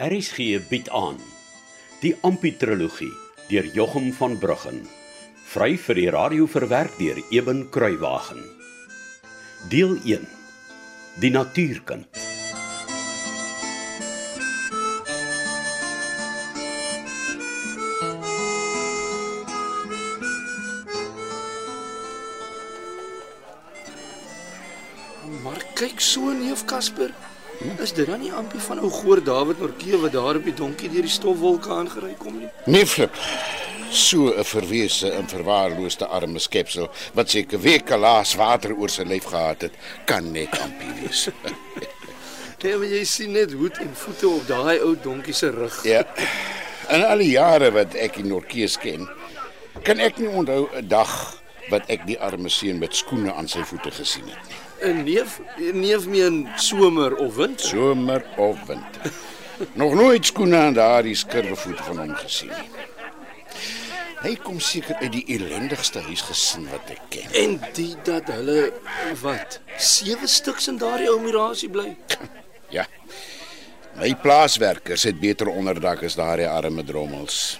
RSG bied aan die Amputrologie deur Jochum van Bruggen vry vir die radio verwerk deur Eben Kruiwagen deel 1 die natuurkind Maar kyk so neef Casper. Is dit dan nie ampie van ou Goor David Norkee wat daar op die donkie deur die stofwolke aangery kom nie? Nee, flip. So 'n verwese en verwaarloosde arme skepsel wat seker weke laas water oor sy lyf gehad het, kan net ampie wees. Nee, maar jy sien net hoed en voete op daai ou donkie se rug. ja. In al die jare wat ek die Norkees ken, kan ek nie onthou 'n dag wat ek die arme seun met skoene aan sy voete gesien het nie. 'n Neef, neef meen somer of winter. Somer of winter. Nog nooit skoene aan daardie skurwevoete van hom gesien nie. Hy kom seker uit die ellendigste huisgesin wat ek ken. En die dat hulle wat sewe stuks in daardie ou mirasie bly. Ja. My plaaswerkers het beter onderdak as daardie arme drommels.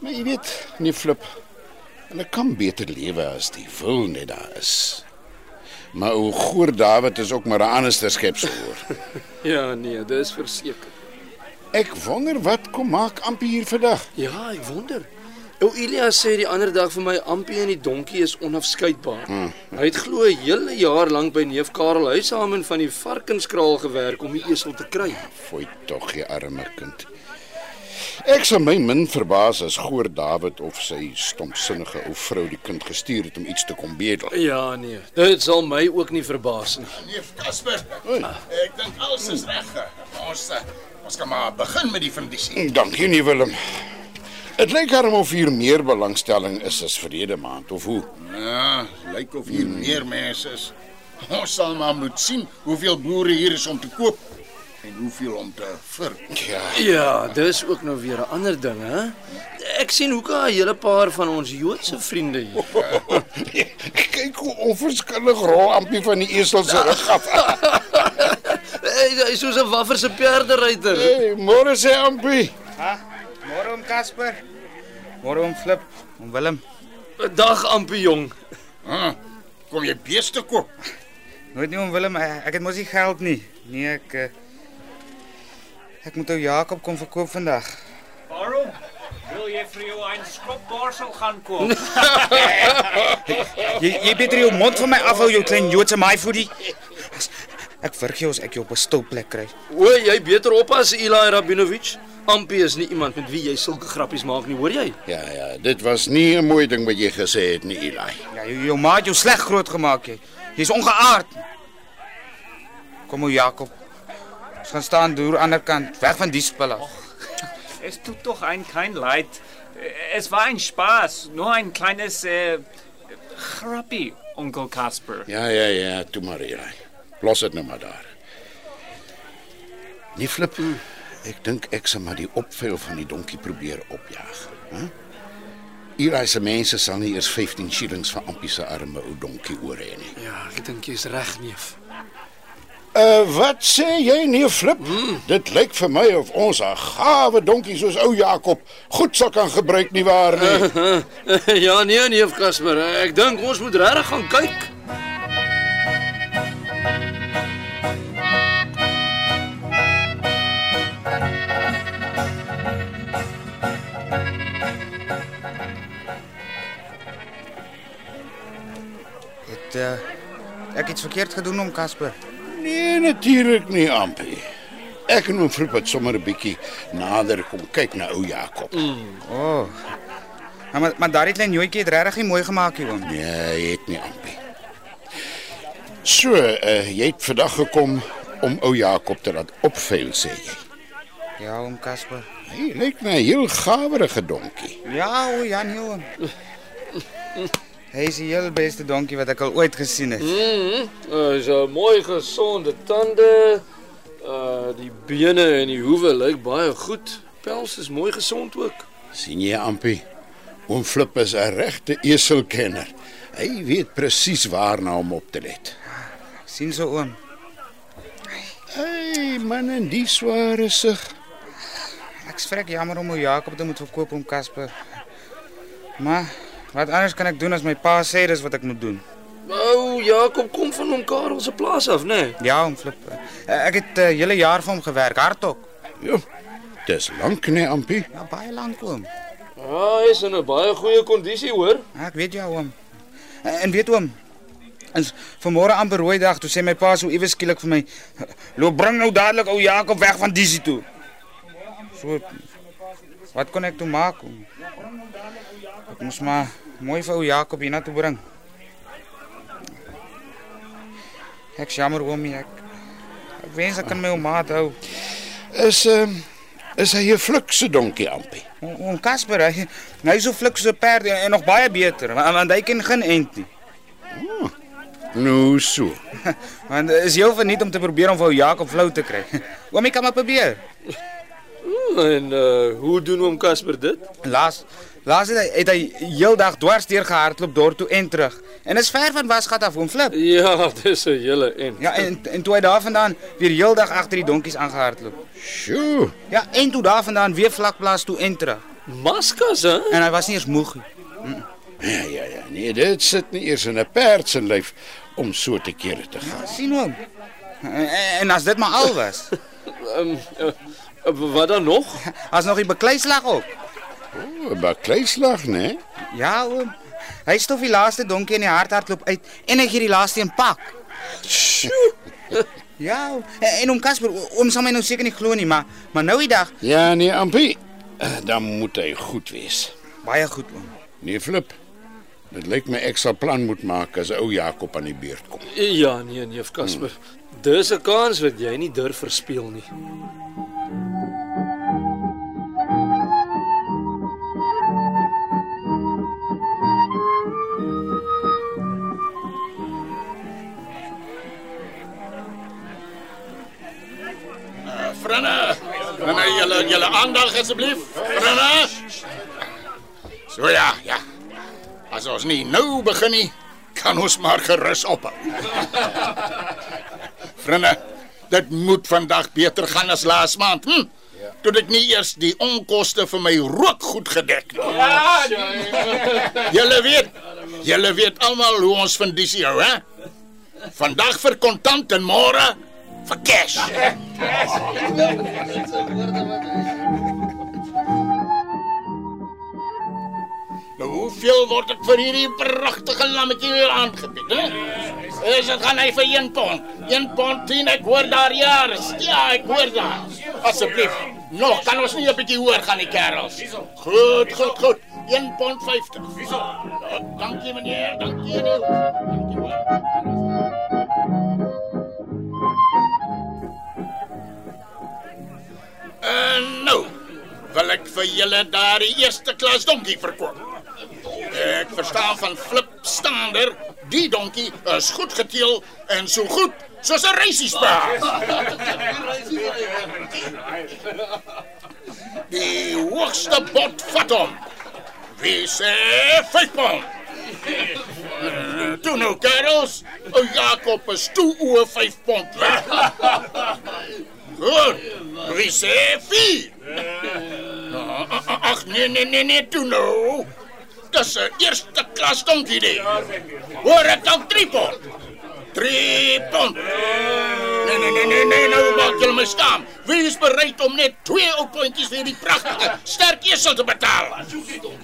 Maar jy weet, nie flip. Hulle kan beter lewe as die wil net daar is. Maar o goor Dawid is ook maar 'n anderste skepsel hoor. Ja, nee, dis verseker. Ek wonder wat kom maak Ampie hier vandag. Ja, ek wonder. Ou Elias sê die ander dag vir my Ampie en die donkie is onafskeidbaar. Hmm. Hy het glo 'n hele jaar lank by neef Karel Huishamen van die varkenskraal gewerk om die esel te kry. Fooi tog, jy arme kind. Ek sal my min verbaas as Goor Dawid of sy stompsinnige ou vrou die kind gestuur het om iets te kom bedel. Ja, nee. Dit sal my ook nie verbaas nie. Neef Casper, ek dink alles is reg. Ons eh, ons kan maar begin met die fundisie. Dankie nie Willem. Dit lyk daarom of hier meer belangstelling is as verlede maand of hoe? Ja, lyk of hier meer mense is. Ons sal maar moet sien hoeveel boere hier is om te koop en hoeveel om te vir. Ja. Ja, dis ook nou weer 'n ander ding, hè? Ek sien hoekom 'n hele paar van ons Joodse vriende hier. Kyk hoe onverskillig rol Ampie van die esel se rug af. Hy is soos 'n waffer se perderyter. Hey, môre sê Ampie. Ha? Môre om Casper. Môre om Flip, om Willem. Dag Ampie jong. Ah, kom jy beeste koop? Nooit nie om Willem, ek ek het mos nie geld nie. Nee, ek eh, ek moet ou Jakob kom verkoop vandag. Waarom? Wil jy vir jou 'n skropborsel gaan koop? Jy jy beter jou mond van my afhou, jou klein Joodse maaivoetie. Ek verg jou as ek jou op 'n stil plek kry. O, jy beter oppas Eli Rabinovich. Ampie is nie iemand met wie jy sulke grappies maak nie, hoor jy? Ja ja, dit was nie 'n mooi ding wat jy gesê het nie, Eli. Ja, jou, jou ma het jou sleg groot gemaak jy. Jy's ongeaard. Kom ou Jakob. Ons gaan staan deur aan die ander kant, weg van die spulle. Es tut doch ein kein Leid. Es war ein Spaß, nur ein kleines äh, Chrappi, Onkel Kasper. Ja ja ja, toe maar Eli. Los dit nou maar daar. Nie flip. Ek dink ek sal maar die opvel van die donkie probeer opjaag, hè? Eli se mense sal nie eers 15 shillings vir Ampie se arme ou donkie oor hê nie. Ja, ek dink jy's reg, neef. Uh wat sê jy nee flip? Hmm. Dit lyk vir my of ons 'n gawe donkie soos ou Jakob goed sal kan gebruik nie waar nie. ja, nee, neef Casper, ek dink ons moet regtig gaan kyk. Het uh, ek iets verkeerd gedoen om Casper? Nee, natuurlik nie Ampie. Ek en Flip het sommer 'n bietjie nader kom kyk na ou Jakob. Mm. O. Oh. Maar maar daardie klein joetjie het regtig nie mooi gemaak hier oom. Nee, hy het nie Ampie. So, uh, jy het vandag gekom om ou Jakob te laat opveil sê jy. Ja, oom Casper. Hy lyk my 'n heel gawerige donkie. Ja, o ja, nee oom. Hy is die heel beste donkie wat ek al ooit gesien het. Mhm. Hy's 'n mooi gesonde tande. Uh die bene en die hoewe lyk baie goed. Pels is mooi gesond ook. sien jy Ampie? Oom Flip is 'n regte eselkenner. Hy weet presies waarna om op te let. sien so oom. Hey, man en die sware sig. Ek's vrek jammer om ou Jakob te moet verkoop om Casper. Maar wat anders kan ek doen as my pa sê dis wat ek moet doen? Ou Jakob kom van hom Karel se plaas af, né? Nee? Ja, om flip. Eh, Ek het 'n uh, hele jaar vir hom gewerk, hardop. Jo. Dis lank nee, Ampie. Ja, baie lank oom. Ja, hy is in 'n baie goeie kondisie, hoor. Ja, ek weet jou oom. En en weet oom, is vanmôre amper rooi dag toe sê my pa so iewes skielik vir my, "Loop bring nou dadelik ou Jakob weg van Dizzy toe." So Wat kon ek toe maak? Ek moes maar mooi vir ou Jakob hiernatoe bring. Ek jammer oom, ek ek wens ek kan my ou maat hou. Is ehm um, is hy 'n flikse donkie Ampie? Oom Casper, hy, hy is so flik so 'n perd en, en nog baie beter, want, want hy ken geen end nie. Nou so. Want is heel verniet om te probeer om vir ou Jakob flou te kry. Oomie kan maar probeer. En uh hoe doen oom Casper dit? Laas laas het hy het hy heeldag dwars deur gehardloop deur toe en terug. En is ver van Wasgat af oom Flip. Ja, dis 'n hele en. Ja, en en toe hy daar vandaan weer heeldag agter die donkies aangehardloop. Sjoe. Ja, en toe daar vandaan weer vlakplaas toe en terug. Maskas, hè? En hy was nie eens moeg nie. Ja ja ja. Nee, dit sit nie eers in 'n perd se lyf om so te kere te gaan. Sien oom. En, en as dit maar al was. Ehm uh, wat dan nog? As nog die bekleislag ook. 'n bakleislag, né? Ja oom. Hy stof die laaste donkie in die hardhardloop uit en hy gee die laaste een pak. Ja, oom. en, oom Casper, oom sal my nou seker nie glo nie, maar maar nou die dag Ja, nee, Ampie. Eh, Dan moet hy goed wees. baie goed oom. Nee, Flip. Dit lyk my ek sal plan moet maak as ou Jakob aan die beurt kom. Ja, nee, neef Casper. Dis 'n kans wat jy nie durf verspeel nie. Aandag asseblief. Franne. So ja, ja. As ons nie nou begin nie, kan ons maar gerus ophou. Franne, dit moet vandag beter gaan as laas maand. Hm? Toe ek nie eers die onkoste vir my rookgoed gedek nie. Ja, julle weet, julle weet almal hoe ons van disie hou, hè? Vandag vir kontant en môre vir cash. Nou, hoeveel word ek vir hierdie pragtige lammetjie weer aangebied, hè? Is dit gaan hy vir 1 pond? 1 pond 10, ek hoor daar jare. Ja, ek hoor daar. Asseblief. Nog kan ons nie 'n bietjie hoor gaan die kerels. Goed, goed, goed. 1 pond 50. Nou, dankie meneer, dankie. Dankie hoor. En nou wil ek vir julle daardie eerste klas donkie verkoop. Ek verstaan van flip stander, die donkie is goed geteel en so goed soos 'n reisiespaar. Die hoogste bod vat hom. Wie sê 5 pond? Toe nou, kerels, o Jakob is toe oor 5 pond weg. Goed. Wie sê 4? Ag nee nee nee nee toe nou. Dis 'n eerste klas donkie die. Hoor ek dalk 3 pond? 3 pond. Nee nee nee nee nee nou maak julle my skaam. Wie is bereid om net 2 ou pondjies vir die pragtige sterk esel te betaal?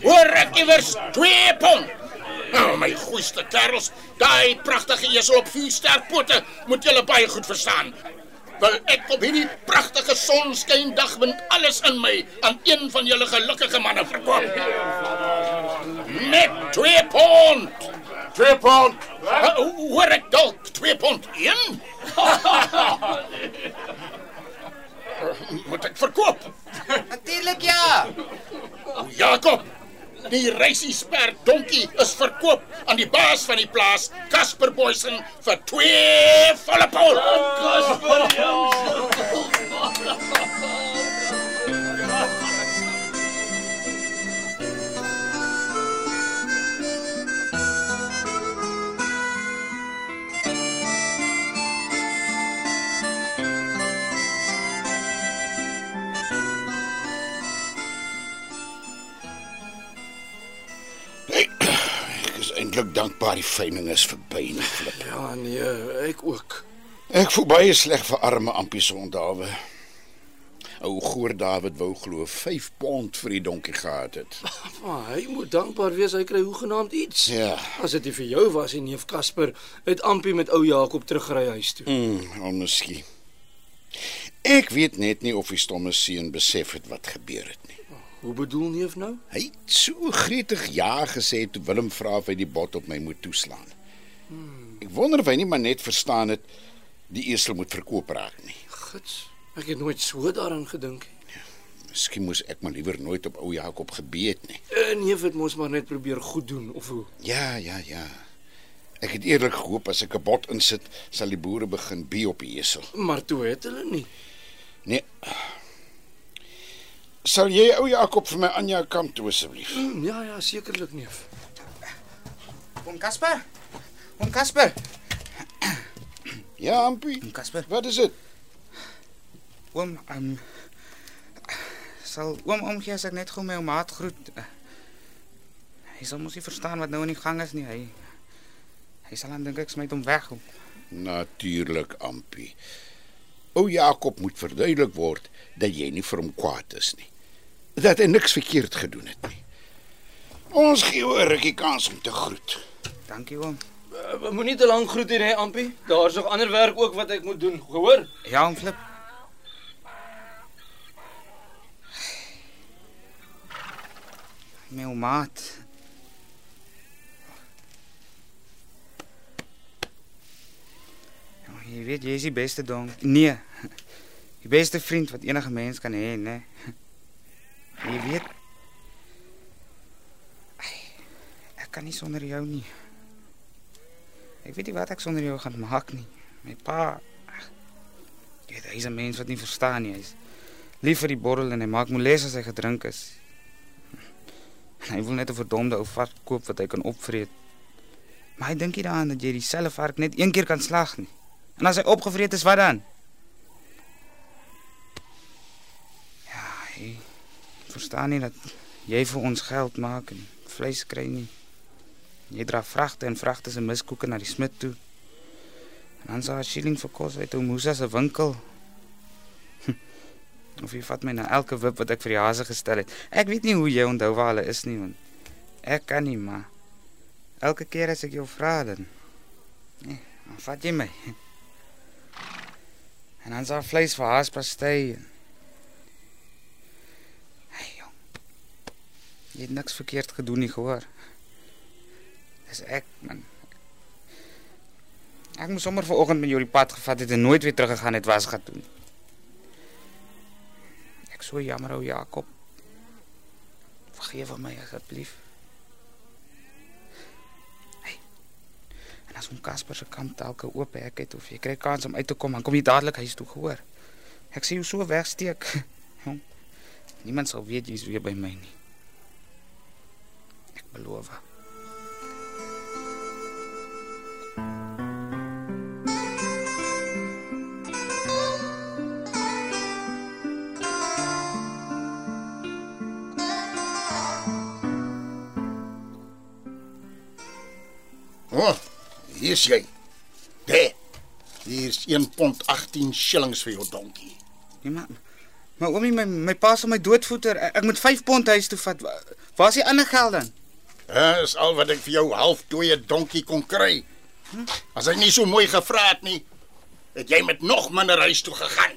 Hoor ek iewers 2 pond? Nou my goeiste kerels, daai pragtige esel op vier sterk pote moet julle baie goed verstaan. Wil ek op hierdie pragtige sonskyndag met alles in my aan een van julle gelukkige manne verkoop. Net 2 pond. 2 pond. Uh, hoor ek dalk 2 pond 1? Moet ek verkoop? Natuurlik ja. O, Jakob, die reisiesper donkie is verkoop aan die baas van die plaas, Casper Boysen vir 2 volle pond. eintlik dankbaar die veiling is verby nie, Flip. Ja, nee, ek ook. Ek voel baie sleg vir arme Ampie se onthaalwe. Ou Goor David wou glo 5 pond vir die donkie gehad het. Maar hy moet dankbaar wees hy kry hoegenaamd iets. Ja. As dit nie vir jou was en neef Casper het Ampie met ou Jakob teruggery huis toe. Mm, al miskien. Ek weet net nie of die stomme seun besef het wat gebeur het nie. Hoe bedoel neef nou? Hy het so gretig ja gesê toe Willem vra of hy die bot op my moet toeslaan. Ek wonder of hy nie maar net verstaan het die esel moet verkoop raak nie. Gits. Ek het nooit so daaraan gedink nie. Miskien moes ek maar liewer nooit op ou Jakob gebeet nie. Uh, neef het mos maar net probeer goed doen of hoe? Ja, ja, ja. Ek het eerlik gehoop as ek 'n bot insit, sal die boere begin bi op die esel. Maar toe het hulle nie. Nee. Sal jy ou Jakob vir my Anja kamp toe asseblief? Hmm, ja ja, sekerlik neef. Oom Casper. Oom Casper. Ja, Ampie. Oom Casper. Wat is dit? Oom, ehm um, sal oom omgee as ek net gou my ou maat groet. Uh, Hy sal mos nie verstaan wat nou aan die gang is nie. Hy hy sal dan dink ek smyt hom weg. Natuurlik, Ampie. O Jakob moet verduidelik word dat jy nie vir hom kwaad is nie. Dat hy niks verkeerd gedoen het nie. Ons gee oor rukkie kans om te groet. Dankie oom. Uh, Moenie te lank groet hier hè, Ampie. Daar's nog ander werk ook wat ek moet doen, gehoor? Ja, oom Flip. My ou maat. Jy weet jy is die beste dong. Nee. Die beste vriend wat enige mens kan hê, né? Jy weet Ek kan nie sonder jou nie. Ek weet nie wat ek sonder jou gaan maak nie. My pa Jy weet, hy's 'n mens wat nie verstaan nie. Hy's lief vir die bottel en hy maak moles as hy gedrink is. Hy wil net 'n verdomde ou vark koop wat hy kan opvreet. Maar hy dink nie daaraan dat jy dieselfde vark net een keer kan slag nie. En as hy opgevreet is, wat dan? Ja, hy verstaan nie dat jy vir ons geld maak en vleis kry nie. Jy dra vragte en vragte se miskoeke na die smid toe. En dan sal 'n shilling vir kos uit ou Musa se winkel. Of jy vat my na elke wip wat ek vir die hase gestel het. Ek weet nie hoe jy onthou waar hulle is nie, want ek kan nie, maar elke keer as ek jou vra dan nee, vat jy my. En dan sal vleis vir haaspastei. en- Hey jong. Jy het niks verkeerd gedoen nie, gehoor. Dis ek, man. Ek moes sommer vanoggend met jou die pad gevat het en nooit weer teruggegaan het was gaan doen. Ek so jammer ou Jakob. Vergewe my asseblief. Om Casper se kamp telke oop hek het of jy kry kans om uit te kom, dan kom jy dadelik huis toe gehoor. Ek sien jou so wegsteek. Niemand sal weet jy's weer by my nie. Ek beloof. Is jy. Daar. Hier is 1 pond 18 shillings vir jou donkie. Nee, maar maar oomie my my pa sal my doodvoeter. Ek, ek moet 5 pond huis toe vat. Wa- Waar is die ander geld dan? Dit is al wat ek vir jou halfdooie donkie kon kry. As hy nie so mooi gevra het nie, het jy met nog minder huis toe gegaan.